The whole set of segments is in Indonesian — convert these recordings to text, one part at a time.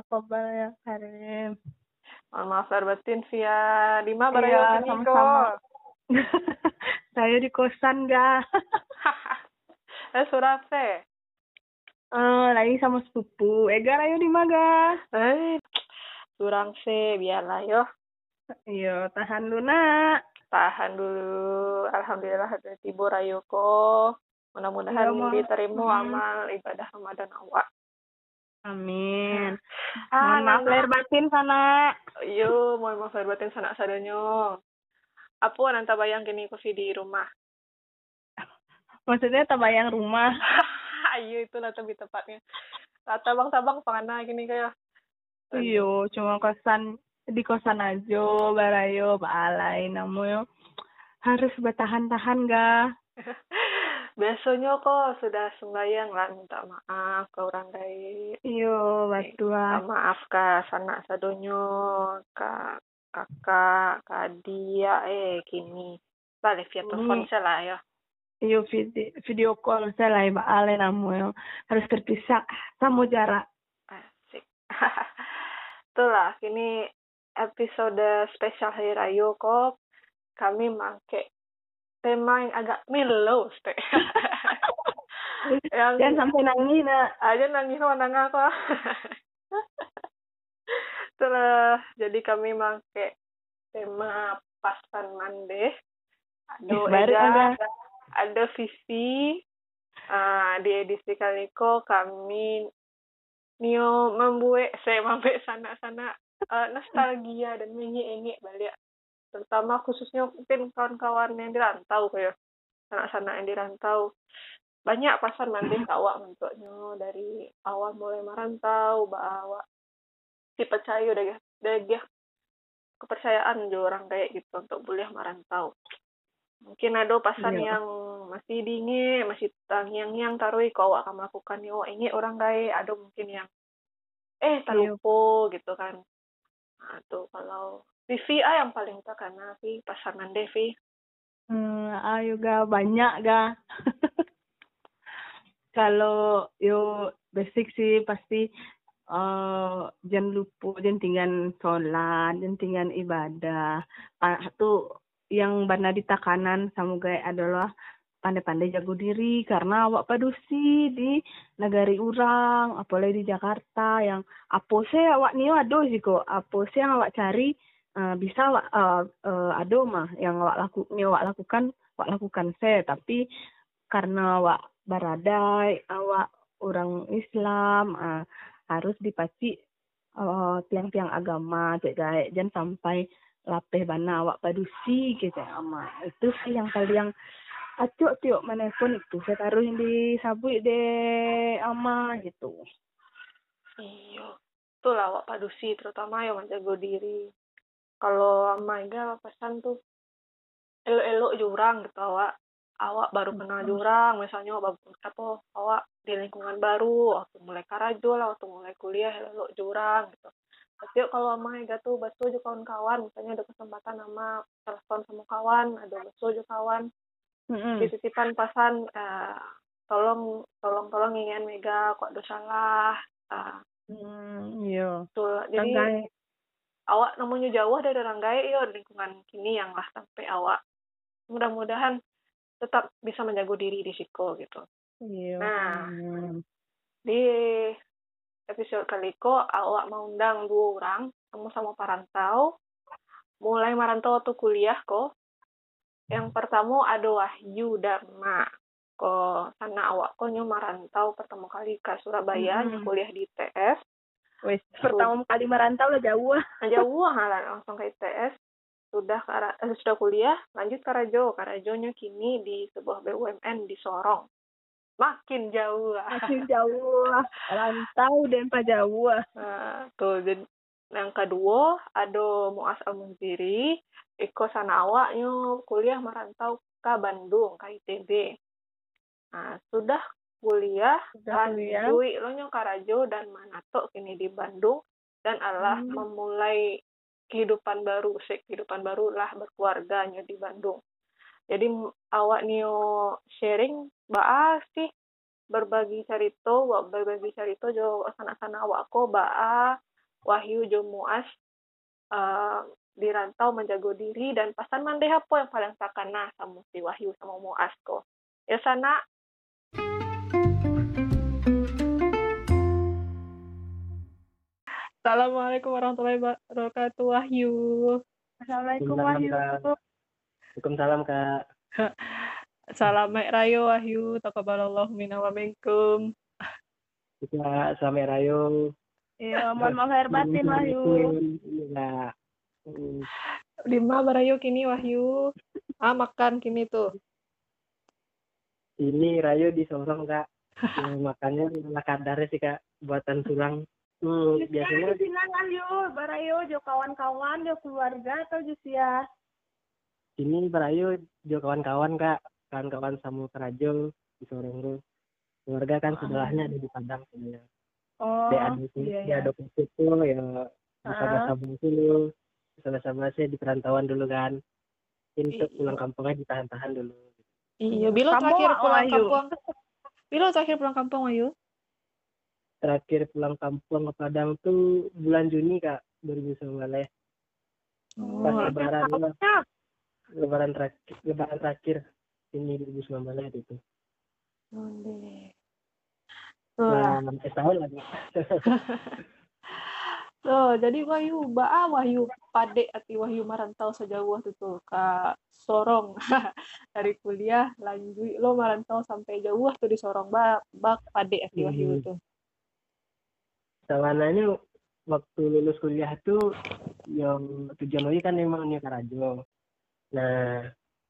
Taqabbal ya Karim. Mohon maaf lahir batin via di mana Iya, sama-sama. Saya di kosan ga. Eh surafe. Eh, lagi sama sepupu. Ega ayo di maga. Eh surang se biarlah yo. Iya, tahan lu nak. Tahan dulu. Alhamdulillah ada tibur ayo ko. Mudah-mudahan Iya, Ma. diterima Hmm. amal ibadah Ramadan awak. Amin. Ah, Mohon maaf lahir batin sana. Yo, mohon maaf lahir batin sanak sadonyo. Apa nanta bayang kini kopi di rumah? Maksudnya tabayang rumah. Ayo itu lah lebih tepatnya. Kata bang sabang pangana gini kayak. Iyo, cuma kosan di kosan aja, barayo, balai, namu yo. Harus bertahan-tahan ga. Biasanya kok sudah sembayang lah minta maaf ke orang lain. Iyo, batua. Maaf ke sanak sadonyo, ke kakak, ke dia, eh kini. Balik via telepon Hmm. saya lah ya. Iyo video, video call saya lah balai namu yo. Harus terpisah sama jarak. Asik. Itulah, ini episode spesial Hari Raya kok. Kami make tema yang agak mellow, Ste. yang Jangan sampai nangis nak. aja nangis nang aku. Itulah, jadi kami make tema pasan mande. Baru Ega, ada. ada Vivi. Ah, di edisi kali ko kami Nio membuat saya membuat sana-sana eh, nostalgia dan menyenyi balik terutama khususnya mungkin kawan-kawan yang di rantau kayak anak-anak yang di rantau banyak pasar nanti kawak mentuknya dari awal mulai merantau bawa dipercaya deh deh kepercayaan juga orang kayak gitu untuk boleh merantau. Mungkin ada pasar Iya. yang masih dingin masih tang yang yang taruh kau akan melakukan. Oh ini orang kayak ada mungkin yang eh Iya. talupo gitu kan. Nah tuh kalau Vivi ah yang paling tak karena Vi pasangan Devi Hmm, ayo ga banyak ga. Kalau yo basic sih pasti eh jangan lupa jangan tinggal sholat, jangan tinggal ibadah. Ah, tu yang benar di takanan sama gaya adalah pandai-pandai jago diri karena awak padusi di negari orang apalagi di Jakarta yang apa sih awak ni ada sih kok apa sih yang awak cari eh, bisa awak eh, eh, ada mah yang awak laku ni awak lakukan awak lakukan saya tapi karena awak baradai awak orang Islam eh, harus dipaci eh, tiang-tiang agama cek gaek jangan sampai lapeh bana awak padusi gitu ama itu sih yang paling yang acuk tiuk mana pun itu. Saya taruh di sabuk de ama gitu. Iya, tuh lah awak padusi terutama yang menjaga diri. Kalau Maiga pesan tuh elok-elok jurang gitu awak. Awak baru kenal jurang, misalnya awak apa awak di lingkungan baru, waktu mulai karajo lah, waktu mulai kuliah elok jurang gitu. Tapi kalau Maiga tuh baso juga kawan-kawan, misalnya ada kesempatan sama telepon sama kawan, ada baso juga kawan, titipan pasan eh, tolong tolong tolong ingin Mega kok ada salah. Ah, Hmm, iya Betul. Jadi Tanggai. Awak namanya jauh dari orang gaya yo lingkungan kini yang lah sampai awak mudah-mudahan tetap bisa menjaga diri di siko gitu. iya Nah. Di episode kali ko awak mau undang dua orang sama-sama parantau mulai merantau waktu kuliah kok. Yang pertama ada Wahyu Dharma. Ko sana awak ko nyo merantau pertama kali ke Surabaya Hmm. kuliah di ITS. Wes pertama kali merantau lah jauh jauh lah langsung ke ITS sudah ke arah- eh, sudah kuliah lanjut ke Rajo Karajonya kini di sebuah BUMN di Sorong. Makin jauh lah. Masih jauh ah. rantau dan pak jauh ah. Nah, tuh jadi yang kedua ada Muas Al Munziri Iko sana awaknya kuliah merantau ke Bandung ke ITB nah sudah kuliah Sudah kuliah. lanjut lo nyo Karajo dan Manato kini di Bandung dan Allah Hmm. memulai kehidupan baru, sih kehidupan baru lah berkeluarga nyo di Bandung. Jadi awak nio sharing baa sih berbagi cerita, wak berbagi cerita jo sana-sana awak ko baa Wahyu jo Muas eh, di rantau menjaga diri dan pasan mandeh apa yang paling sakana sama si Wahyu sama Muas ko. Ya sana Assalamualaikum warahmatullahi wabarakatuh Wahyu. Assalamualaikum Salam, Wahyu. Kak. Waalaikumsalam kak. Salam Rayo Wahyu, taqabbalallahu minna wa minkum. Kita selamat rayo. Iya, mohon maaf lahir batin Wahyu. Iya. Hmm, Lima barayo kini Wahyu. Ah makan kini tuh. Ini rayo disorong kak. Ya, makannya ala kadar sih kak. Buatan tulang. Hmm, biasanya bilang Wahyu, barayo jo kawan-kawan, jo keluarga atau jo sia. ini berayu jo kawan-kawan kak. Kawan-kawan sama kerajo disorong tuh. Keluarga kan sebelahnya ada di Padang sebenarnya. Oh, Dia ada itu, iya, dia iya. ada itu ya bersama-sama dulu. Bersama-sama sih di perantauan dulu kan. Ini untuk pulang kampungnya ditahan-tahan dulu. Iya, Bilo Kamu, terakhir pulang kampung. Bilo terakhir pulang kampung Wahyu. Terakhir pulang kampung ke Padang tuh bulan Juni kak 2019 Oh, pas lebaran lah. Tahunnya. lebaran terakhir lebaran terakhir ini 2019 itu Onde. Wah, nah tahun lagi so, jadi Wahyu, baa Wahyu pade ati Wahyu marantau sejauh itu tuh ke Sorong dari kuliah lanjut lo marantau sampai jauh tuh di Sorong bak bak pade ati Wahyu Hmm. Sawananya waktu lulus kuliah tuh yang tujuan lagi kan memang nih Karajo nah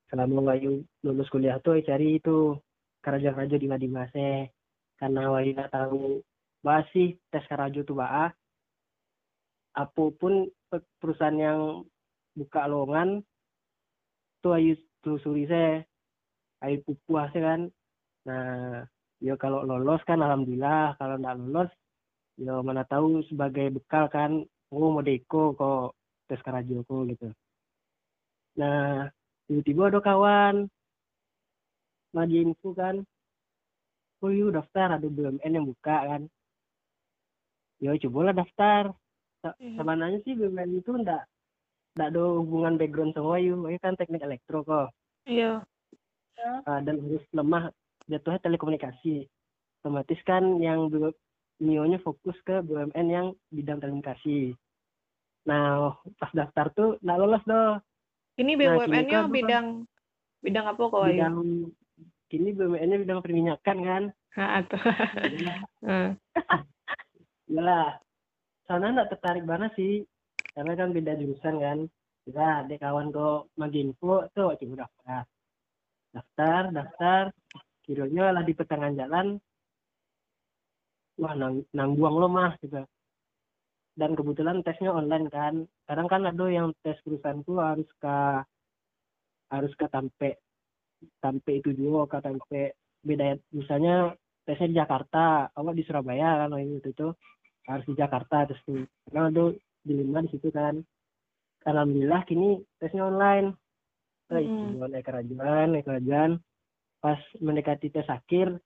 selama Wayu lulus kuliah tuh cari itu Karajo-Karajo di Madimase karena Wayu nggak tahu bahas sih tes Karajo tuh baa apa pun pe- perusahaan yang buka lowongan tuh Ayu telusuri saya Ayu pupuh saya kan. Nah ya kalau lolos kan alhamdulillah kalau nggak lolos ya mana tahu sebagai bekal kan oh mau deko kok tes karajo kok gitu. Nah tiba-tiba ada kawan lagi info kan oh yuk daftar ada BUMN yang buka kan. Ya cobalah daftar. Iya. sebenarnya sih BUMN itu ndak ndak ada hubungan background sama Wayu Wayu kan teknik elektro kok. Iya. uh, dan harus lemah jatuhnya telekomunikasi. Otomatis kan yang Mio-nya fokus ke BUMN yang bidang telekomunikasi. Nah pas daftar tuh nggak lolos doh Ini Nah, BUMN-nya bukan- bidang bidang apa kok bidang kini BUMN-nya bidang perminyakan kan? Nah. Nah. Yalah, sana nggak tertarik banget sih. Karena kan beda jurusan kan? Kita ada kawan kok maginfo tuh coba daftar. Daftar daftar. Kiranya lah di pertengahan jalan wah nang nangguang lo mah gitu. Dan kebetulan tesnya online kan. Kadang kan ada yang tes perusahaan tuh harus ke harus ke tampe. Tampe itu juga ke tampe. Beda misalnya tesnya di Jakarta. Awak di Surabaya kan waktu itu tuh. Harus di Jakarta terus tuh. Karena ada di lima di situ kan. Alhamdulillah kini tesnya online. Eh itu naik kerajaan kerajaan pas mendekati tes akhir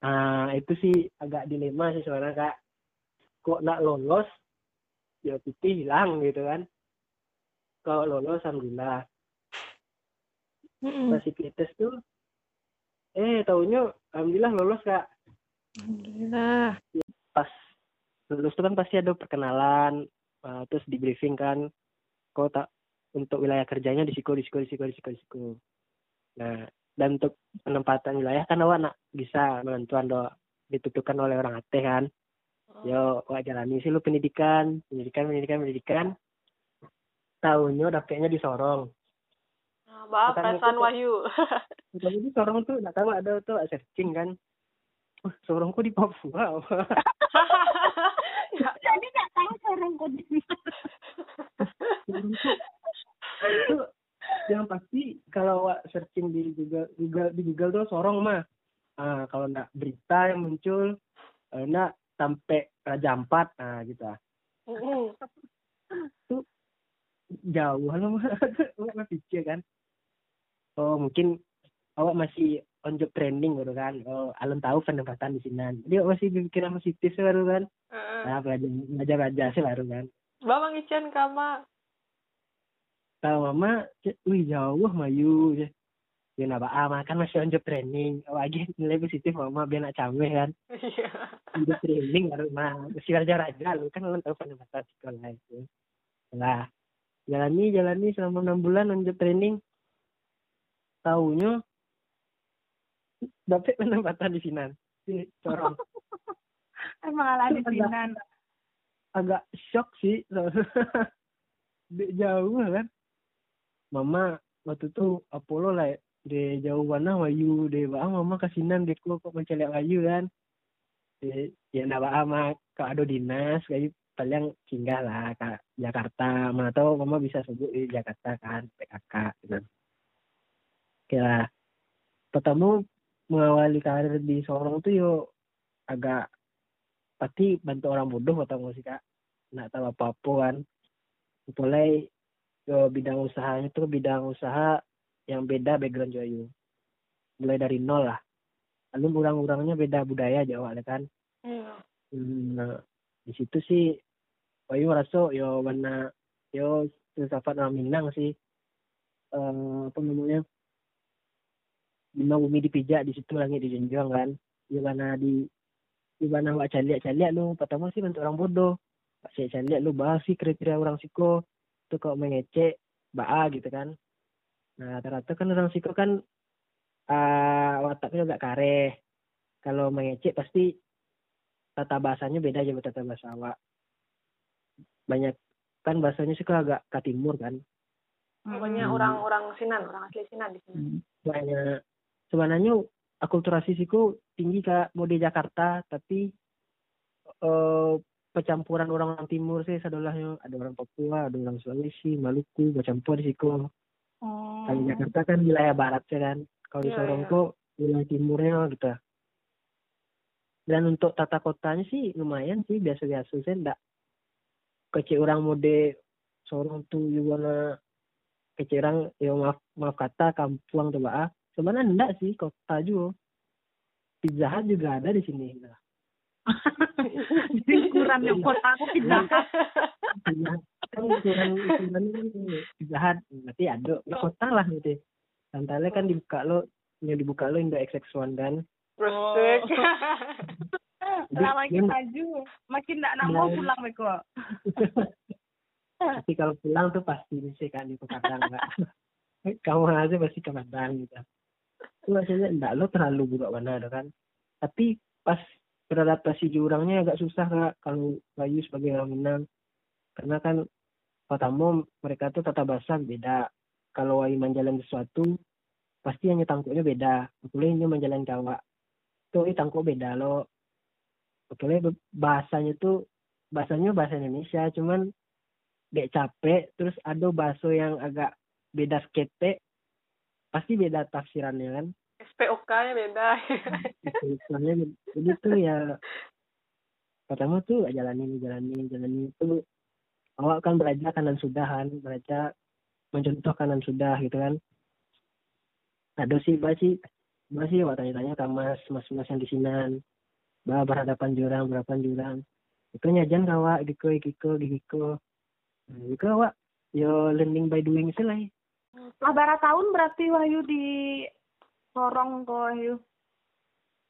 nah itu sih agak dilema sih sebenarnya kak. Kok nak lolos ya putih hilang gitu kan. Kalau lolos alhamdulillah. Mm-mm. pas ikut tes tuh. Eh taunya alhamdulillah lolos kak. Alhamdulillah. pas lulus tuh kan pasti ada perkenalan uh, terus di briefing kan. Kok tak untuk wilayah kerjanya di siku di siku di siku di siku di siku nah dan untuk penempatan wilayah kan awak nak bisa menentuan do ditentukan oleh orang ate kan. Yo awak jalani sih lu pendidikan pendidikan pendidikan pendidikan. Tahunnya dapetnya di Sorong. Nah, Maaf, Bukan pesan Wahyu. tapi di Sorong tuh nggak tahu ada tuh searching kan. Wah, Sorongku di Papua Ya, Jadi nggak tahu sorong kok di itu yang pasti kalau awak searching di Google, Google di Google tuh sorong mah ah kalau enggak berita yang muncul eh, enggak sampai Raja Ampat nah gitu. Ah Mm-mm. jauh lo awak pikir kan. Oh mungkin awak masih on job training baru kan. Oh alun tahu penempatan di sini. Jadi awak masih pikiran positif sih baru kan. Heeh. nah belajar belajar belajar sih baru kan. Bang Icen kama. Kalau mama wih jauh mayu cek. ya napa ah makan masih on job training. Lagi nilai positif mama biar nak cameh kan on job training baru mah masih belajar aja lu kan alun tahu penempatan sekolah itu lah jalani jalani selama enam bulan on job training tahunya dapat penempatan di sini di corong Emang ala di sinan. agak shock sih jauh kan mama waktu itu Apollo lah di jauh mana wayu di bang mama kasinan di kok kok mencelek wayu kan. Di ya ndak ama kalau ada dinas kayak paling singgah lah ke Jakarta. Mana tahu mama bisa sebut di Jakarta kan PKK gitu. Kira pertama mengawali karir di Sorong tuh yo agak pasti bantu orang bodoh atau nggak sih kak? Nggak tahu apa apa kan mulai ke bidang usahanya tuh bidang usaha yang beda background Joyu. Mulai dari nol lah. Lalu orang-orangnya beda budaya Jawa ya kan? Iya. Hmm, nah di situ sih Wayu ngerasa yo warna yo filsafat orang Minang sih. Eh apa namanya? Lima bumi dipijak di situ langit dijunjung kan? Di mana di di mana wak caliak caliak lu pertama sih bentuk orang bodoh. Wak caliak caliak lu bahas sih kriteria orang siko tuh kok mengecek baa gitu kan. Nah rata-rata kan orang siko kan ah wataknya agak kareh. Kalau mengecek pasti tata bahasanya beda aja tata bahasa awak. Banyak kan bahasanya sih agak ke timur kan. Pokoknya Hmm. orang-orang Sinan, orang asli Sinan di sini. banyak. Sebenarnya akulturasi siku tinggi kak mau di Jakarta tapi eh percampuran orang orang timur sih sadolahnya ada orang Papua ada orang Sulawesi Maluku bercampur di siku Oh. kalau Jakarta kan wilayah barat ya kan kalau di Iya, Sorong iya. kok wilayah timurnya gitu dan untuk tata kotanya sih lumayan sih biasa-biasa sih enggak kecil orang mode Sorong tuh juga kecil orang ya maaf maaf kata kampung tuh bah sebenarnya enggak sih kota juga Pizza Hut juga ada di sini nah. Jadi kurang yang kota aku pindah. Pizza Hut kan ukuran Pizza Hut berarti ada di kota lah gitu Santalnya kan dibuka lo yang dibuka lo Indo XX1 kan Rustik. Lah makin Dia- maju, makin ndak nak mau Nah. pulang beko. tapi kalau pulang tuh pasti sih kan di Padang enggak kamu aja pasti ke Padang gitu. Itu maksudnya enggak lo terlalu buruk mana kan? Tapi pas beradaptasi jurangnya agak susah kak kalau Bayu sebagai orang Minang. Karena kan pertama mereka tuh tata bahasa beda. Kalau Wayu menjalan sesuatu pasti hanya tangkuknya beda. Boleh ini menjalan Jawa. Tuh ini tangkuk beda lo Oke, bahasanya tuh bahasanya bahasa Indonesia cuman dek capek terus ada bakso yang agak beda skete pasti beda tafsirannya kan SPOK-nya beda. Soalnya jadi tuh ya pertama tuh jalanin jalanin jalanin. Itu awak kan belajar kanan sudahan belajar mencontoh kanan sudah gitu kan. Ada sih bah sih awak tanya-tanya ke mas mas mas yang di sinan. Bah berhadapan jurang berapa jurang. Itu nyajan kawak giko giko giko itu awak. Yo learning by doing sih lah Lah bara tahun berarti Wahyu di Sorong kok Wahyu.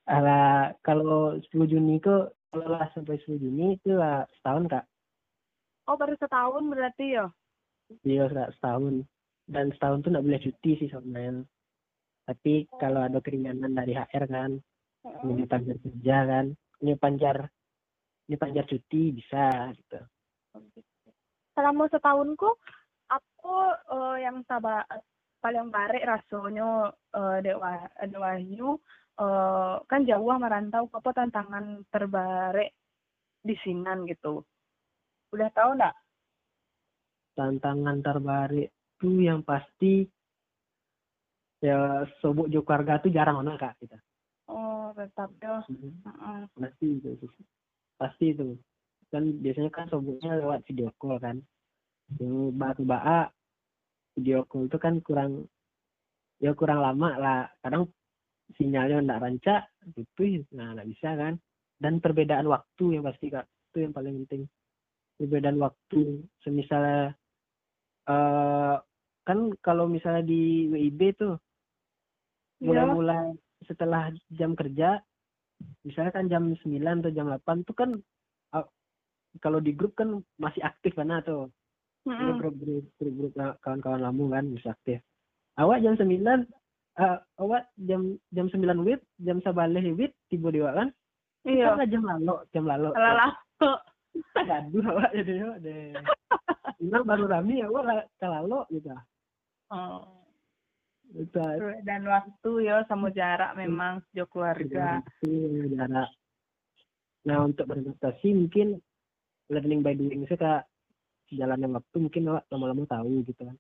Ala kalau 10 Juni kok kalau lah sampai 10 Juni itu lah setahun kak. Oh baru setahun berarti ya. Iya kak setahun. Dan setahun tuh nggak boleh cuti sih sebenarnya tapi kalau ada keringanan dari HR kan ini panjar kerja kan ini panjar ini panjar cuti bisa gitu. Selama setahun kok aku eh, yang taba paling barek rasanya eh, dek Wah- dek Wahyu eh, kan jauh merantau apa tantangan terbarek di Sinan gitu. Udah tahu nggak? tantangan terbaru itu yang pasti ya sobuk jo keluarga tuh jarang orang kak kita Oh tetap ya. Pasti itu pasti itu kan biasanya kan sobuknya lewat video call kan yang batu baa video call itu kan kurang ya kurang lama lah. Kadang sinyalnya nggak rancak gitu. Nah nggak bisa kan. Dan perbedaan waktu yang pasti kak. Itu yang paling penting. Perbedaan waktu. Semisalnya eh kan kalau misalnya di WIB tuh Iya. mulai-mulai setelah jam kerja misalnya kan jam 9 atau jam 8 tuh kan ah, kalau di grup kan masih aktif mana tuh Ada Mm-mm. grup grup grup grup la- kawan-kawan lamu kan bisa aktif. Awak jam 9 eh, awak jam jam 9 wit jam sabaleh wit tiba dia kan? Iya. kan jam lalu jam lalu Salah gaduh awak jadi yo deh. Bilang baru rame awak lah kalau gitu. Oh. itu Dan waktu ya sama jarak memang sejauh keluarga. itu jarak. Nah untuk beradaptasi mungkin learning by doing. Sih kak jalannya waktu mungkin awak lama-lama tahu gitu kan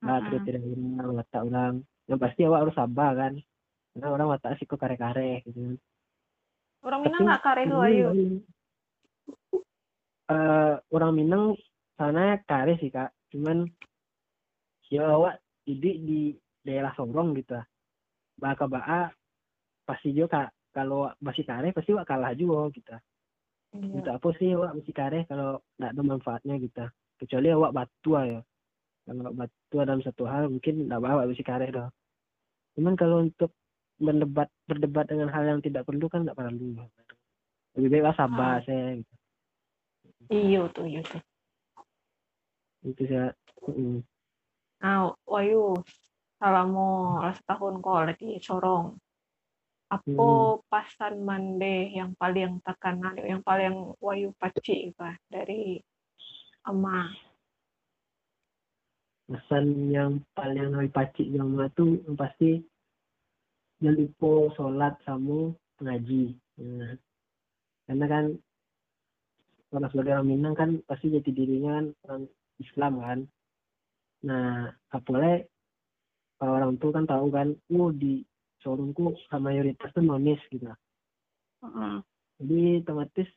nah Mm-mm. tidak orang watak orang yang pasti awak harus sabar kan karena orang watak sih kok kare-kare gitu kan Orang Minang nggak kare ini ayo. lain. Eh, orang Minang sana kare sih kak cuman ya awak didik di daerah Sorong gitu lah baka baa pasti juga kak kalau masih kare pasti awak kalah juga gitu Iya. untuk apa sih awak masih kare kalau nggak ada manfaatnya gitu kecuali awak batu ya kalau batu dalam satu hal mungkin nggak bawa masih kare dong cuman kalau untuk berdebat berdebat dengan hal yang tidak perlu kan nggak perlu lebih baik lah sabar Ah. saya gitu. Iya tuh, iya tuh. itu saya Mm. Nah, Wayu, salamu setahun kok lagi Sorong. Apa Hmm. pasan mande yang paling tekanan, yang paling Wayu paci bah dari ama? pesan yang paling lebih pacik yang mana tuh yang pasti jangan lupa sholat sama ngaji Nah, karena kan orang sebagai orang Minang kan pasti jati dirinya kan orang Islam kan nah apalagi orang tua kan tahu kan oh di Sorongku mayoritas tuh nonis gitu Mm-mm. jadi otomatis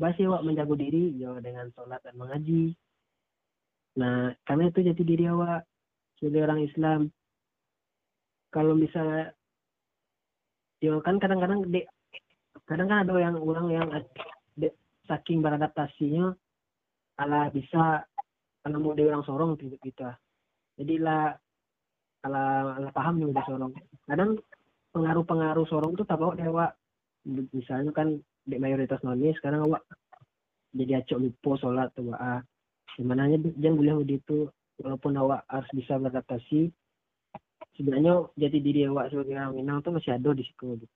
masih awak menjaga diri ya dengan sholat dan mengaji. Nah, karena itu jati diri awak sebagai orang Islam. Kalau misalnya, ya kan kadang-kadang dek, kadang kan ada yang orang yang dek, saking beradaptasinya, ala bisa ala mau dia orang sorong gitu gitu. Jadi lah ala ala paham udah sorong. Kadang pengaruh-pengaruh sorong tuh tak bawa dewa misalnya kan di mayoritas nonis sekarang awak jadi acok lupa sholat tuh ah sebenarnya jangan boleh begitu walaupun awak harus bisa beradaptasi sebenarnya jati diri awak sebagai orang Minang tuh masih ada di situ gitu.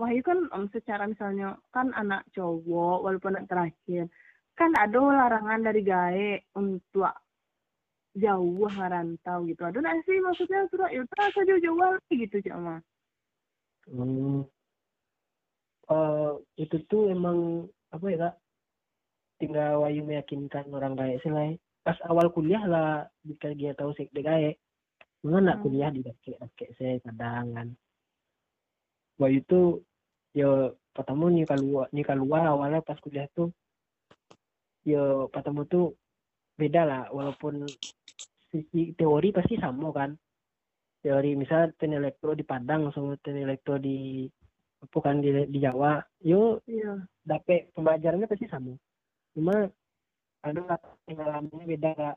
Wahyu kan om secara misalnya kan anak cowok walaupun anak terakhir kan ada larangan dari gae untuk jauh ngarantau gitu. Ada nggak sih maksudnya surat ya udah saja jauh gitu cuma. Hmm. Eh, itu tuh emang apa ya kak? Tinggal wayu meyakinkan orang sih lah pas awal kuliah lah jika dia tahu sih gaek. Mana nak Hmm. kuliah di kakek kakek saya kadang kan. Wayu tuh yo pertama nih keluar nih keluar awalnya pas kuliah tuh yo pertama tuh beda lah. Walaupun sisi teori pasti sama kan. Teori misal teknik elektro di Padang sama teknik elektro di apa kan di, di Jawa yo Iya. dapet pembelajarannya pasti sama cuma ada pengalamannya beda kak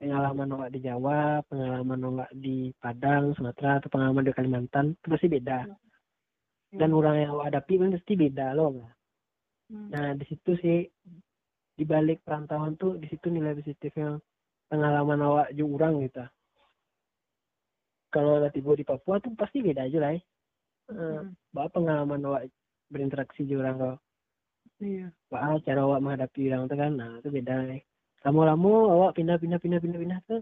pengalaman awak di Jawa pengalaman awak di Padang Sumatera atau pengalaman di Kalimantan itu pasti beda dan orang yang awak hadapi kan pasti beda loh Kak. Hmm. nah di situ sih di balik perantauan tuh di situ nilai positifnya pengalaman awak juga orang gitu kalau tiba di Papua tuh pasti beda aja lah ya. Eh, Hmm. bahwa pengalaman awak berinteraksi juga orang kau Iya. Wah, cara awak menghadapi orang itu kan, nah itu beda nih. Lama-lama awak pindah-pindah pindah-pindah pindah tuh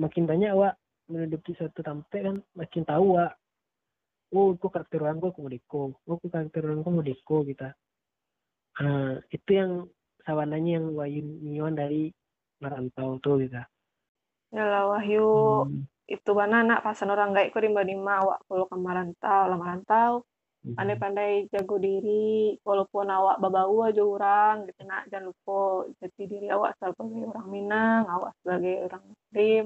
makin banyak awak menduduki suatu tempat kan makin tahu awak. Oh, kok karakter orang kok modeko. Oh, kok karakter orang kok modeko gitu. Nah, itu yang sawananya yang Wahyu Nion dari merantau tuh gitu. Ya lah Wahyu, itu mana anak pasan orang gaek ko rimba-rimba awak kalau ke marantau, lah marantau. pandai-pandai jago diri walaupun awak babau aja orang gitu nak jangan lupa jati diri awak sebagai orang Minang awak sebagai orang Muslim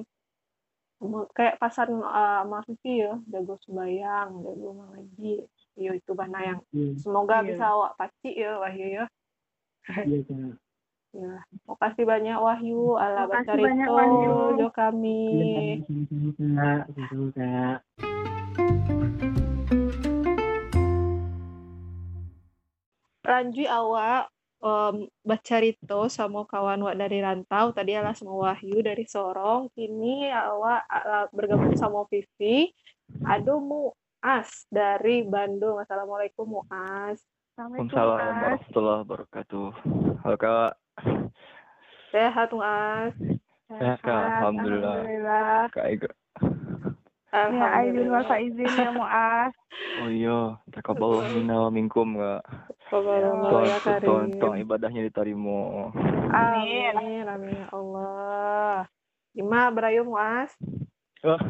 kayak pasan uh, ya jago sembayang jago mengaji yo itu bana yang Iya, semoga Iya. bisa awak pacik ya Wahyu ya iya, Kak. Ya makasih banyak Wahyu. Ala bacarito jo kami. Kak. lanjut awak um, bacarito sama kawan wak dari rantau. Tadi adalah sama Wahyu dari Sorong. Kini awak bergabung sama Vivi. Ada Muas dari Bandung. Assalamualaikum Muas Waalaikumsalam warahmatullahi wabarakatuh. Halo kak, sehat Muas Sehat, Kak. Alhamdulillah. Alhamdulillah. kak Ega. Ya, Aizin wa faizin ya Mu'az. Oh iya, takaballah minna wa minkum kak. Ya tuang, Karim. tuang ibadahnya diterima. Amin, amin ya Allah. Gimana berayu Muas? Oh,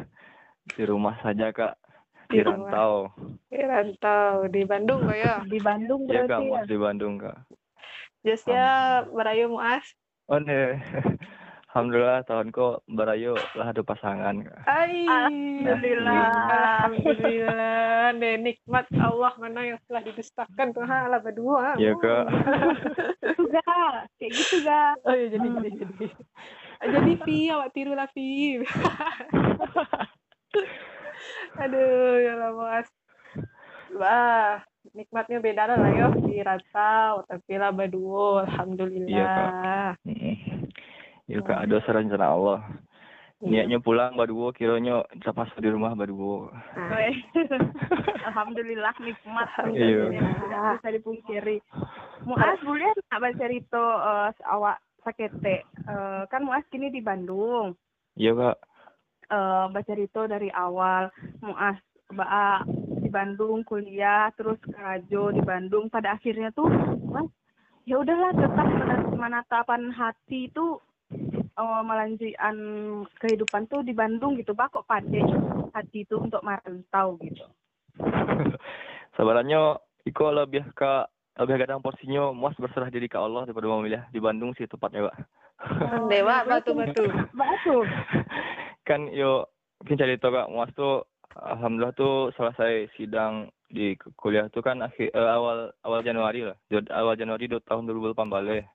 di rumah saja kak. Di rantau. Di rantau di Bandung kok ya. Di Bandung Iya kak, berarti ya. mas di Bandung kak. Justnya berayu Muas. Oh nih. Alhamdulillah tahunku berayu lah ada pasangan kak. Ay, Alhamdulillah. Alhamdulillah. Deh, nikmat Allah mana yang telah didustakan Tuhan Allah berdua. Iya kak. Gitu ga. Kayak gitu ga. Oh iya jadi jadi jadi. Jadi Pi, awak tiru lah Pi. Aduh, ya Allah Mas. Wah, nikmatnya beda lah yo di rantau, tapi lah berdua, alhamdulillah. Mm. Iya kak, ada rencana Allah. Iya. Niatnya pulang berdua, kiranya pas di rumah berdua. Nah, Weh. Alhamdulillah nikmat. Iya. Tidak bisa dipungkiri. Mu'az boleh nggak baca cerita eh, awak sakete? Eh, kan Mu'az kini di Bandung. Iya kak. Eh baca cerita dari awal. Muas Ba di Bandung kuliah terus Karajo di Bandung. Pada akhirnya tuh Mas ya udahlah tetap mena- menatapan hati itu eh, melanjutkan kehidupan tuh di Bandung gitu Pak kok pade hati itu untuk merantau gitu? Sebenarnya Iko lebih ke lebih kadang porsinya muas berserah diri ke Allah daripada memilih di Bandung sih tepatnya pak. Dewa batu-batu. Batu kan yo mungkin cerita kak. Muas tuh alhamdulillah tuh selesai sidang di ku- kuliah tuh kan akhir eh, awal awal Januari lah. Awal Januari tahun 2018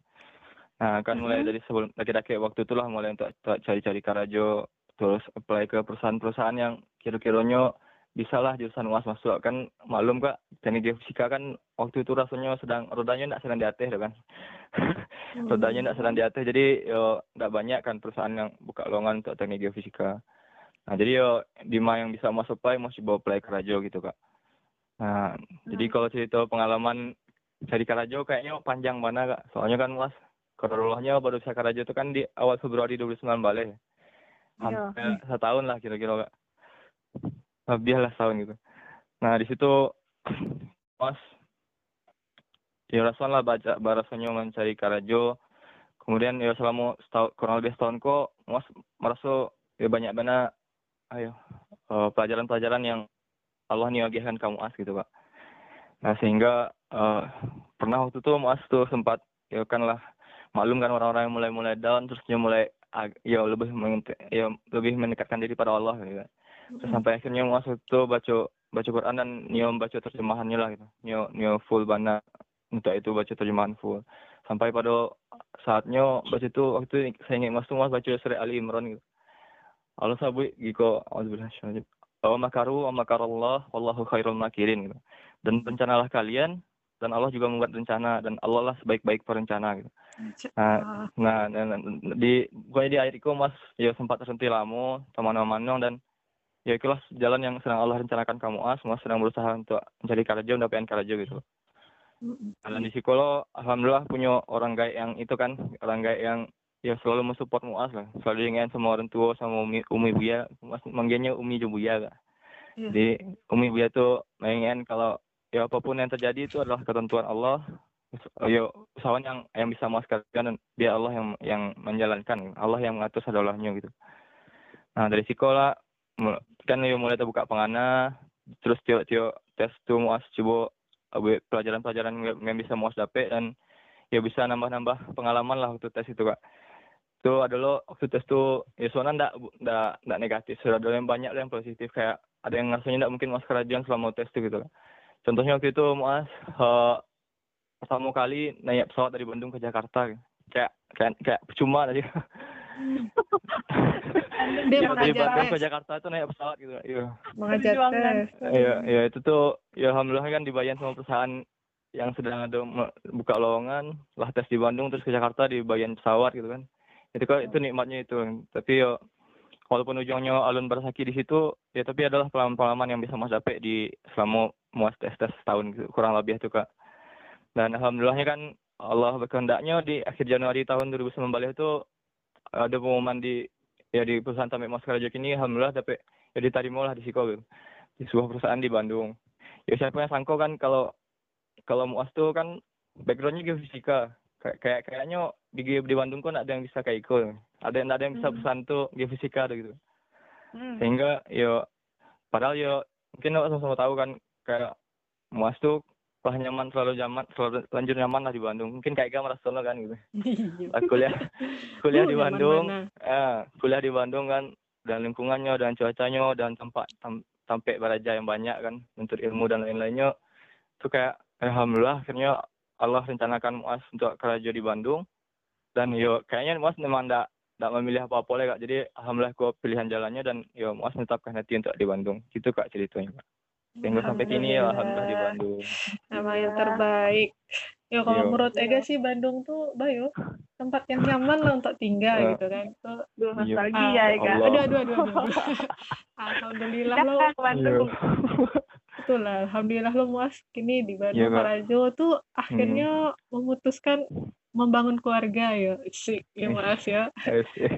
nah kan mulai dari sebelum laki-laki waktu itulah mulai untuk untuk cari-cari karajo terus apply ke perusahaan-perusahaan yang kira-kiranya bisa lah jurusan uas masuk kan maklum kak. Teknik geofisika kan waktu itu rasanya sedang rodanya tidak sedang diatur kan. Rodanya tidak sedang diatur jadi yo tidak banyak kan perusahaan yang buka lowongan untuk teknik geofisika. Nah jadi yo Dima yang bisa masuk apply masih bawa apply ke Rajo gitu kak. Nah jadi kalau cerita pengalaman cari ke Rajo kayaknya panjang mana kak. Soalnya kan mas kronologinya baru bisa ke Rajo itu kan di awal Februari 2019 balik. Iya. hampir setahun lah kira-kira kak lebih lah setahun gitu. Nah di situ mas ya rasakan lah baca barasanya mencari karajo. Kemudian ya selama setahun kurang lebih setahun kok mas merasa ya banyak banget ayo eh, pelajaran-pelajaran yang Allah niagikan kamu as gitu pak. Nah sehingga eh, pernah waktu itu mas tuh sempat ya kan lah maklum kan orang-orang yang mulai-mulai down terus dia mulai ya lebih ya lebih mendekatkan diri pada Allah gitu. kan sampai akhirnya mas itu baca baca Quran dan nio baca terjemahannya lah gitu. Nio nio full bana untuk itu baca terjemahan full. Sampai pada saatnya baca itu waktu itu saya ingat mas tuh mas baca surat Ali Imran gitu. Allah sabu giko wa makaru wa makarallah wallahu khairul makirin gitu. Dan rencanalah kalian dan Allah juga membuat rencana dan Allah lah sebaik-baik perencana gitu. Nah nah, nah, nah, di pokoknya di akhir itu mas ya sempat terhenti lama teman-teman dan ya itulah jalan yang sedang Allah rencanakan kamu as mas sedang berusaha untuk mencari karajo mendapatkan karajo gitu. Dan di psikolog alhamdulillah punya orang gaib yang itu kan orang gaib yang ya selalu mensupport muas lah selalu ingin sama orang tua sama umi umi buya. Mas manggilnya umi juga buya kak. Iya. jadi umi buya tuh ingin kalau ya apa pun yang terjadi itu adalah ketentuan Allah. Ya usahawan yang yang bisa mas kerjakan dan biar Allah yang yang menjalankan. Allah yang mengatur sadolahnya gitu. Nah dari sekolah kan ya mulai terbuka pengana terus tio-tio tes tuh muas coba pelajaran-pelajaran yang- bisa muas dapet dan ya bisa nambah-nambah pengalaman lah waktu tes itu kak. Itu adalah waktu tes tuh ya soalnya ndak ndak ndak negatif sudah ada yang banyak yang positif kayak ada yang rasanya ndak mungkin muas kerajaan selama tes itu gitu contohnya waktu itu muas eh, pertama kali naik pesawat dari Bandung ke Jakarta kayak kayak kayak percuma tadi Dia Ya, dari Bandung ke. Jakarta itu naik pesawat gitu iya Mengajar tes. Iya, iya itu tuh ya alhamdulillah kan dibayar sama perusahaan yang sedang ada buka lowongan lah tes di Bandung terus ke Jakarta dibayar pesawat gitu kan. Itu kan itu nikmatnya itu. Tapi ya walaupun ujungnya alun bersaki di situ ya tapi adalah pengalaman-pengalaman yang bisa Mas dapet di selama muas tes tes setahun gitu, kurang lebih itu Kak. Dan alhamdulillahnya kan Allah berkehendaknya di akhir Januari tahun 2019 itu ada pengumuman di ya di perusahaan Tamik Mas Karajuk ini alhamdulillah dapet ya diterima lah di Siko gitu di sebuah perusahaan di Bandung. Ya siapa yang sangka kan kalau kalau muas tuh kan backgroundnya geofisika. Kayak kayak kayaknya di di Bandung kan ada yang bisa kayak Iko. Ada yang ada yang bisa Hmm. perusahaan tuh geofisika gitu. Hmm. Sehingga yo padahal yo mungkin lo sama-sama tahu kan kayak muas tuh lah nyaman selalu nyaman selalu lanjut nyaman lah di Bandung. Mungkin kayak gak merasa kan gitu. Lah, kuliah kuliah Uh, di Bandung. eh, kuliah di Bandung kan dan lingkungannya dan cuacanya dan tempat tam, sampai baraja yang banyak kan untuk ilmu dan lain-lainnya. Itu kayak alhamdulillah akhirnya Allah rencanakan muas untuk kerja di Bandung. Dan yo kayaknya muas memang ndak ndak memilih apa-apa lah kak. Jadi alhamdulillah gua pilihan jalannya dan yo muas menetapkan hati untuk di Bandung. Gitu kak ceritanya. kak sehingga sampai kini ya alhamdulillah di Bandung Nama yang terbaik. Ya kalau Iya. menurut Ega sih Bandung tuh Bayo tempat yang nyaman lah untuk tinggal Iya. gitu kan. Tuh, Iya. nostalgia ya. Allah. aduh aduh aduh aduh. aduh. Alhamdulillah lo Bandung. betul lah. Alhamdulillah lo muas kini di Bandung Iya. Karajo tuh akhirnya memutuskan membangun keluarga ya. Sih, ya muas ya.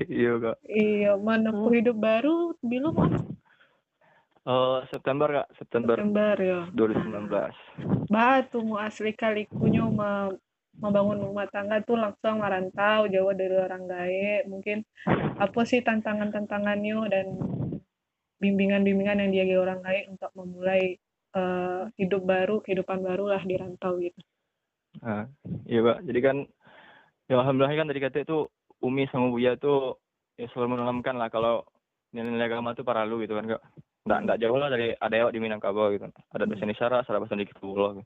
iya kak Iya, menempuh hidup baru belum Eh, September kak September September ya. 2019 Batu mu asli kalikunya me- membangun rumah tangga tuh langsung merantau jauh dari orang gae mungkin apa sih tantangan-tantangannya dan bimbingan-bimbingan yang dia orang gae untuk memulai eh, hidup baru kehidupan baru lah di rantau gitu Nah, iya pak. Jadi kan, ya alhamdulillah kan tadi kata itu Umi sama Buya tuh ya selalu menanamkan lah kalau nilai-nilai agama tuh paralu gitu kan kak. Nggak, nggak jauh lah dari ada yang di Minangkabau gitu. Ada bahasa Indonesia, ada bahasa dikit gitu.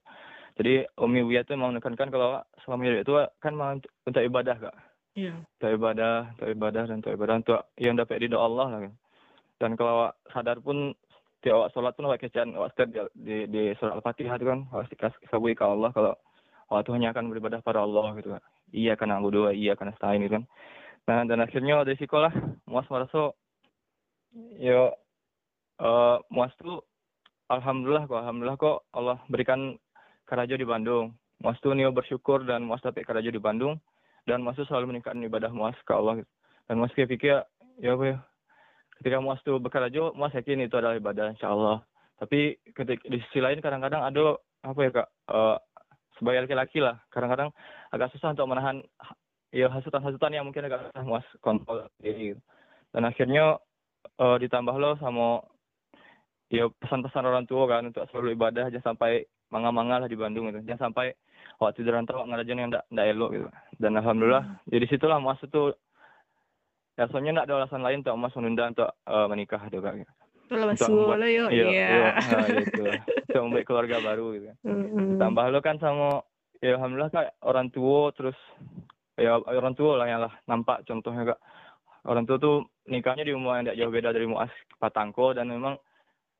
Jadi Umi Buya tuh mau menekankan kalau selama itu kan mau untuk, ibadah kak. iya Untuk ibadah, untuk ibadah dan untuk ibadah untuk yang dapat ridho Allah lah. Kan. Dan kalau awak sadar pun tiap awak sholat pun awak kecil awak di, di, di surat Al-Fatihah itu kan awak dikasih ke Allah kalau awak tuh hanya akan beribadah pada Allah gitu kan. Iya kan aku doa, iya kan stain gitu kan. Nah dan akhirnya dari sekolah muas merasa yo eh muas tuh alhamdulillah kok alhamdulillah kok Allah berikan karajo di Bandung. Muas tuh nio bersyukur dan muas dapat karajo di Bandung dan muas tuh selalu meningkatkan ibadah muas ke Allah gitu. Dan muas kayak pikir ya apa ya ketika muas tuh berkarajo muas yakin itu adalah ibadah insya Allah. Tapi ketika di sisi lain kadang-kadang ada apa ya kak eh sebagai laki-laki lah kadang-kadang agak susah untuk menahan ya hasutan-hasutan yang mungkin agak susah muas kontrol diri gitu. dan akhirnya eh, ditambah lo sama ya pesan-pesan orang tua kan untuk selalu ibadah jangan sampai manga-manga lah di Bandung gitu. Jangan sampai waktu di rantau ngerajain yang ndak ndak elok gitu. Dan alhamdulillah jadi situlah muas itu ya soalnya ndak ada alasan lain untuk muas menunda untuk eh, menikah gitu. Kak itu membuat- lo yo iya. iya nah, itu untuk membuat keluarga baru gitu. Mm-mm. tambah lo kan sama ya alhamdulillah kak orang tua terus ya orang tua lah yang lah nampak contohnya kak. Orang tua tuh nikahnya di umur yang tidak jauh beda dari muas patangko dan memang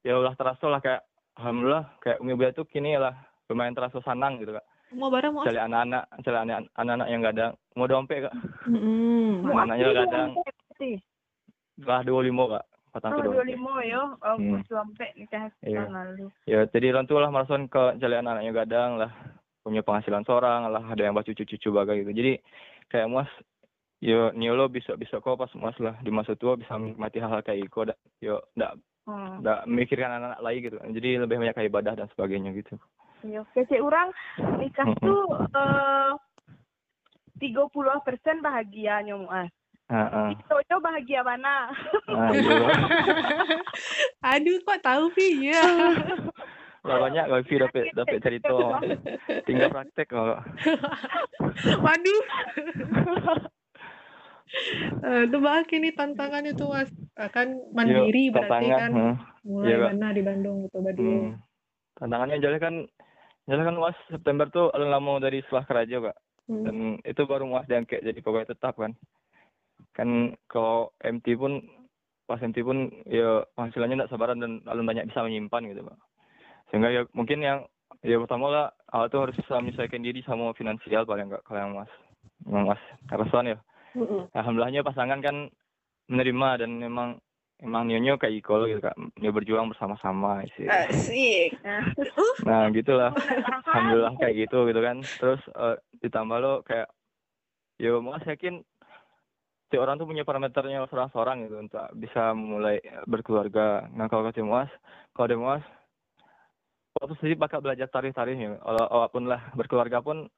ya ulah terasa lah kayak alhamdulillah kayak umi Buya tuh kini lah lumayan terasa sanang gitu kak mau bareng muas cari anak-anak cari anak- anak-anak yang gadang mau dompet kak Mm-mm. anak-anaknya kadang Sih. lah dua lima kak Oh, patangko dua dompet lima yo. Oh, Hmm. sampai nikah Iya. tahun lalu. ya jadi orang tua lah merasakan ke cari anak-anaknya gadang lah punya penghasilan seorang lah ada yang baca cucu-cucu bagai gitu jadi kayak muas yo niolo bisa bisa kok pas muas lah di masa tua bisa menikmati hal-hal kayak iko yo ndak Hmm. ndak memikirkan anak-anak lagi gitu jadi lebih banyak kayak ibadah dan sebagainya gitu Iya, kece orang nikah Mm-mm. tuh eh tiga puluh persen bahagia nyomuas. Heeh. Itu bahagia mana? Aduh, kok tahu Pi? Ya. Lah banyak kalau Vi dapat dapat cerita. Tinggal praktek kalau. Waduh. Eh, Itu bah ini tantangannya tuh Mas. Eh, Kan mandiri Yo, berarti tantangan, kan mulai Iya, Kak. mana di Bandung gitu Badi. Hmm. Tantangannya jadi kan jadi kan UAS September tuh alun lama dari setelah keraja kak Hmm. dan itu baru UAS diangkat jadi pegawai tetap kan kan kalau MT pun pas MT pun ya penghasilannya tidak sabaran dan alun banyak bisa menyimpan gitu pak sehingga ya mungkin yang ya pertama lah awal tuh harus bisa menyesuaikan diri sama finansial paling enggak kalau yang mas yang mas kerasan ya Mm-mm. alhamdulillahnya pasangan kan menerima dan memang emang nyonya kayak Iko gitu kak. Dia berjuang bersama-sama sih Asik. nah gitulah. Alhamdulillah kayak gitu gitu kan. Terus eh, ditambah lo kayak yo mas yakin si orang tuh punya parameternya seorang-seorang gitu untuk bisa mulai berkeluarga. Nah kalau kata mas kalau ada mas waktu sendiri bakal belajar tarikh-tarikhnya Wala- walaupun lah berkeluarga pun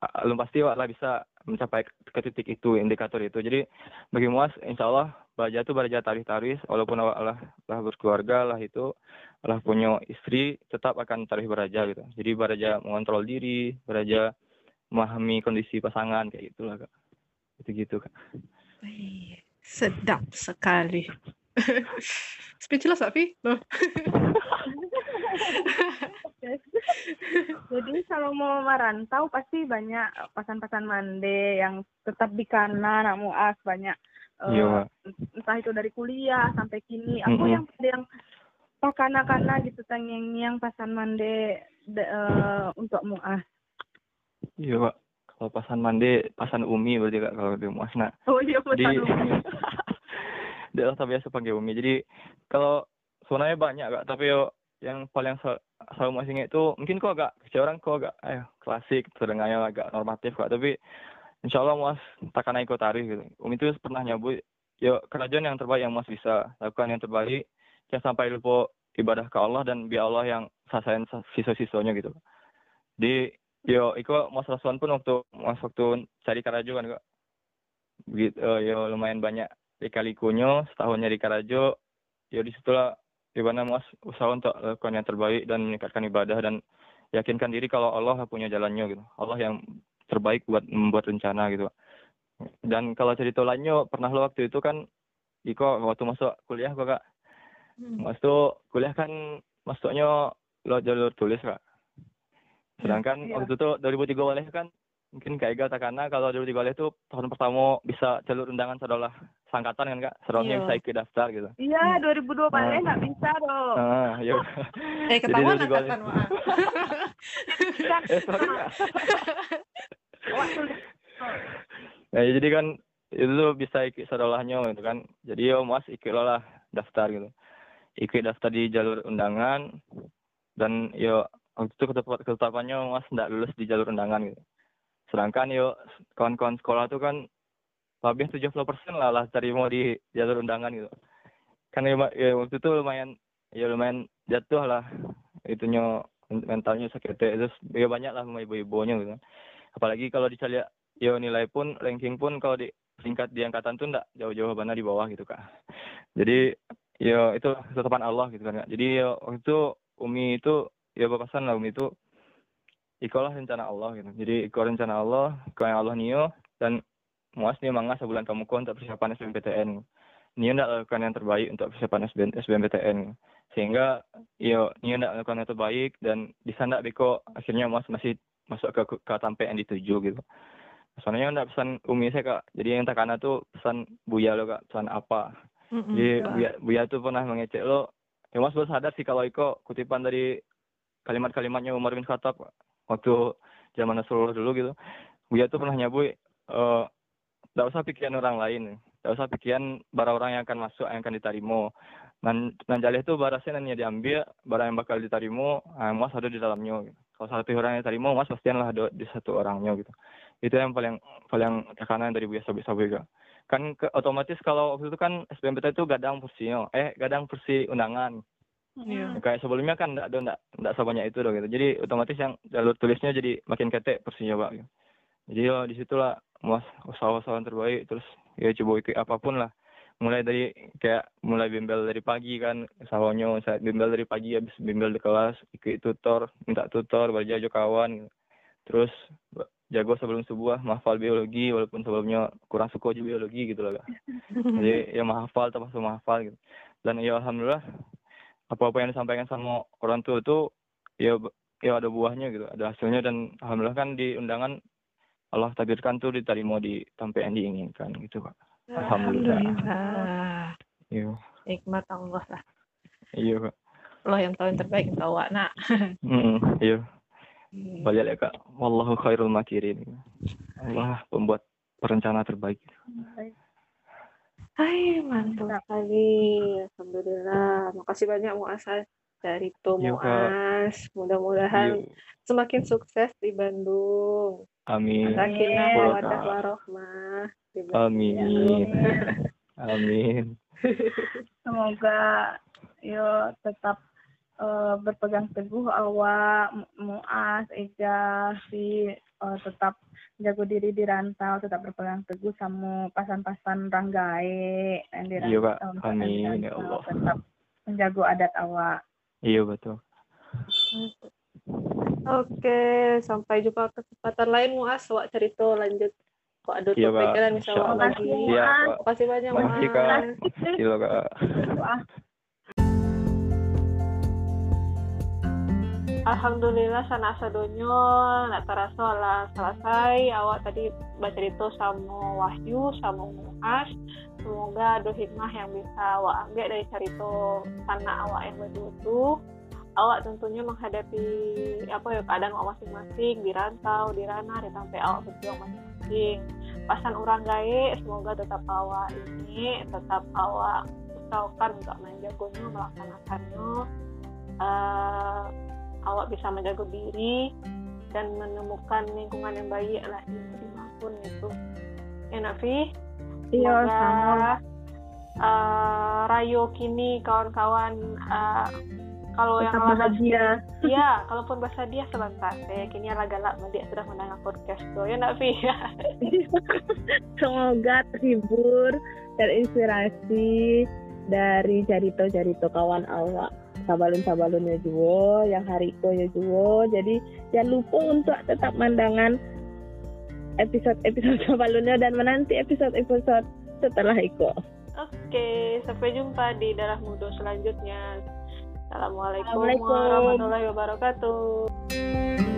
belum pasti lah bisa mencapai ke titik itu indikator itu jadi bagi muas insya Allah belajar tuh belajar tarikh-tarikh walaupun awak lah, lah berkeluarga lah itu lah punya istri tetap akan tarikh beraja gitu jadi beraja mengontrol diri beraja memahami kondisi pasangan kayak gitulah kak itu gitu kak Wih, Sedap sekali. Speechless Api? Loh. Jadi kalau mau merantau pasti banyak pasan-pasan mande yang tetap di kanan, nak muas banyak. Kak. entah itu dari kuliah sampai kini. Aku Mm-mm. yang yang pakana-kana gitu tengeng yang pasan mande de- eh, untuk muas. iya kak kalau pasan mandi pasan umi berarti kak kalau di muas nak Oh iya Jadi pasan umi. dia biasa panggil umi. Jadi kalau sebenarnya banyak kak, tapi yo yang paling sel- selalu masih ingat itu mungkin kok agak kecil orang kok agak eh klasik terdengarnya agak normatif kak, tapi insya Allah mas takkan ikut tarikh gitu. Umi itu pernah nyebut yo kerajaan yang terbaik yang mas bisa lakukan yang terbaik jangan sampai lupa ibadah ke Allah dan biar Allah yang sasain siswa-siswanya gitu. Di yo iko mas Raswan pun waktu mas waktu cari karajo kan kak gitu yo lumayan banyak lika-likunya setahunnya di Karajo ya di situlah di mana mas usaha untuk lakukan yang terbaik dan meningkatkan ibadah dan yakinkan diri kalau Allah punya jalannya gitu Allah yang terbaik buat membuat rencana gitu dan kalau cerita lainnya pernah lo waktu itu kan Iko waktu masuk kuliah kok kak Hmm. mas tuh kuliah kan masuknya lo jalur tulis kak sedangkan Iya. waktu itu 2003 oleh kan mungkin kayak gak takana kalau 2003 oleh itu tahun pertama bisa jalur undangan saudara sangkatan kan kak Iya. bisa ikut daftar gitu Iya, 2002 balik nggak bisa dong. ah ya Eh ketahuan Jadi 2003 oleh. angkatan maaf. eh sorry Wah. Nah, jadi kan itu tuh bisa ikut saudolahnya gitu kan. Jadi yo mas ikut lo lah daftar gitu. Ikut daftar di jalur undangan dan yo waktu itu ketetapannya mas nggak lulus di jalur undangan gitu. Sedangkan yo kawan-kawan sekolah tuh kan lebih 70% lah lah terima di jalur undangan gitu. Kan ya, ya waktu itu lumayan ya lumayan jatuh lah itunya mentalnya sakit terus ya banyak lah sama ibu-ibunya gitu apalagi kalau dicari yo nilai pun ranking pun kalau di tingkat di angkatan tuh enggak jauh-jauh mana di bawah gitu kak. Jadi yo itu ketetapan Allah gitu kan jadi yo waktu itu umi itu ya bapasan lah umi itu ikolah rencana Allah gitu. Jadi iko rencana Allah iko yang Allah nio dan muas nih mangga sebulan kamu kau untuk persiapan SBMPTN Nio ndak lakukan yang terbaik untuk persiapan SBM, SBMPTN sehingga yo Nio ndak lakukan yang terbaik dan di sana beko akhirnya mas masih masuk ke ke sampai yang dituju gitu. Soalnya ndak pesan umi saya kak. Jadi yang takana tuh pesan buya lo kak pesan apa. Mm-mm. jadi buya buya tuh pernah mengecek lo. Ya mas sadar sih kalau iko kutipan dari kalimat-kalimatnya Umar bin Khattab Kak. Waktu zaman Rasulullah dulu gitu buya tuh pernah nyabui eh nggak usah pikiran orang lain nggak usah pikiran barang orang yang akan masuk yang akan diterima nan jalih itu barasnya nanti diambil barang yang bakal diterima ah, mas ada di dalamnya gitu. kalau satu orang yang diterima mas pastian lah ada di satu orangnya gitu. Itu yang paling paling tekanan dari buya sabi sabi kan otomatis kalau waktu itu kan SBMPT itu gadang kursinya eh gadang kursi undangan Iya. kayak sebelumnya kan enggak ada enggak, enggak sebanyak itu dong gitu. Jadi otomatis yang jalur tulisnya jadi makin ketek kursinya pak gitu. jadi ya di situlah mas usaha-usaha terbaik terus ya coba ikut apa pun lah. Mulai dari kayak mulai bimbel dari pagi kan sawonyo saya bimbel dari pagi habis bimbel di kelas ikut tutor minta tutor belajar kawan terus jago sebelum sebuah menghafal biologi walaupun sebelumnya kurang suka aja biologi gitu loh kak. Jadi ya menghafal termasuk menghafal gitu. Dan ya alhamdulillah apa-apa yang disampaikan sama orang tua itu ya ya ada buahnya gitu ada hasilnya. Dan alhamdulillah kan di undangan Allah takdirkan tuh diterima di tempat yang diinginkan gitu pak. Alhamdulillah. Alhamdulillah. iya. Hikmat Allah lah. iya pak. Allah yang tahu yang terbaik untuk awak nak. Hmm, iya. Balik ya kak. Wallahu khairul makirin. Allah pembuat perencana terbaik Hai, mantap sekali. Alhamdulillah. Makasih banyak Muas dari To Iya, Kak. Muas. Mudah-mudahan Iya. semakin sukses di Bandung. amin Sakinah Iya, mawaddah Kak. warohmah di Bandung. amin amin Semoga yo tetap eh, berpegang teguh awak Mu- Muas, Eja, si eh, tetap jago diri di rantau, tetap berpegang teguh sama pasan-pasan ranggae yang di Iya, Kak. rantau, Amin, ya rantau, Allah. Tetap menjago adat awak. iya betul Oke, sampai jumpa kesempatan lain Muas. Wak cerita lanjut. Kok ada Iya, topik kan Allah. lagi. iya Makasih banyak Muas. Kak. Makasih loh kak Alhamdulillah sana sadonyo nak terasa lah selesai. Awak tadi baca itu sama Wahyu sama Muas semoga ada hikmah yang bisa awak ambil dari cerita sana awak yang betul awak tentunya menghadapi apa ya keadaan awak masing-masing di rantau di ranah di sampai awak berjuang masing-masing. Pasan orang gae semoga tetap awak ini tetap awak usahakan untuk menjaganya melaksanakannya. Eh, awak bisa menjaga diri dan menemukan lingkungan yang baik lah di mana pun itu ya Nafi Iya, sama. eh, Rayo kini kawan-kawan eh, kalau yang Tetap lama bahagia. ya kalaupun bahasa dia sebentar saya kini galak dia sudah mendengar podcast tuh ya Nafi Semoga terhibur, terinspirasi dari cerita-cerita kawan awak. Sabalun-sabalunnya juga, yang hari itu ya juga. Jadi jangan lupa untuk tetap mandangan episode-episode sabalunnya dan menanti episode-episode setelah itu. Oke, sampai jumpa di Darah Mudo selanjutnya. Assalamualaikum Assalamualaikum. warahmatullahi wabarakatuh.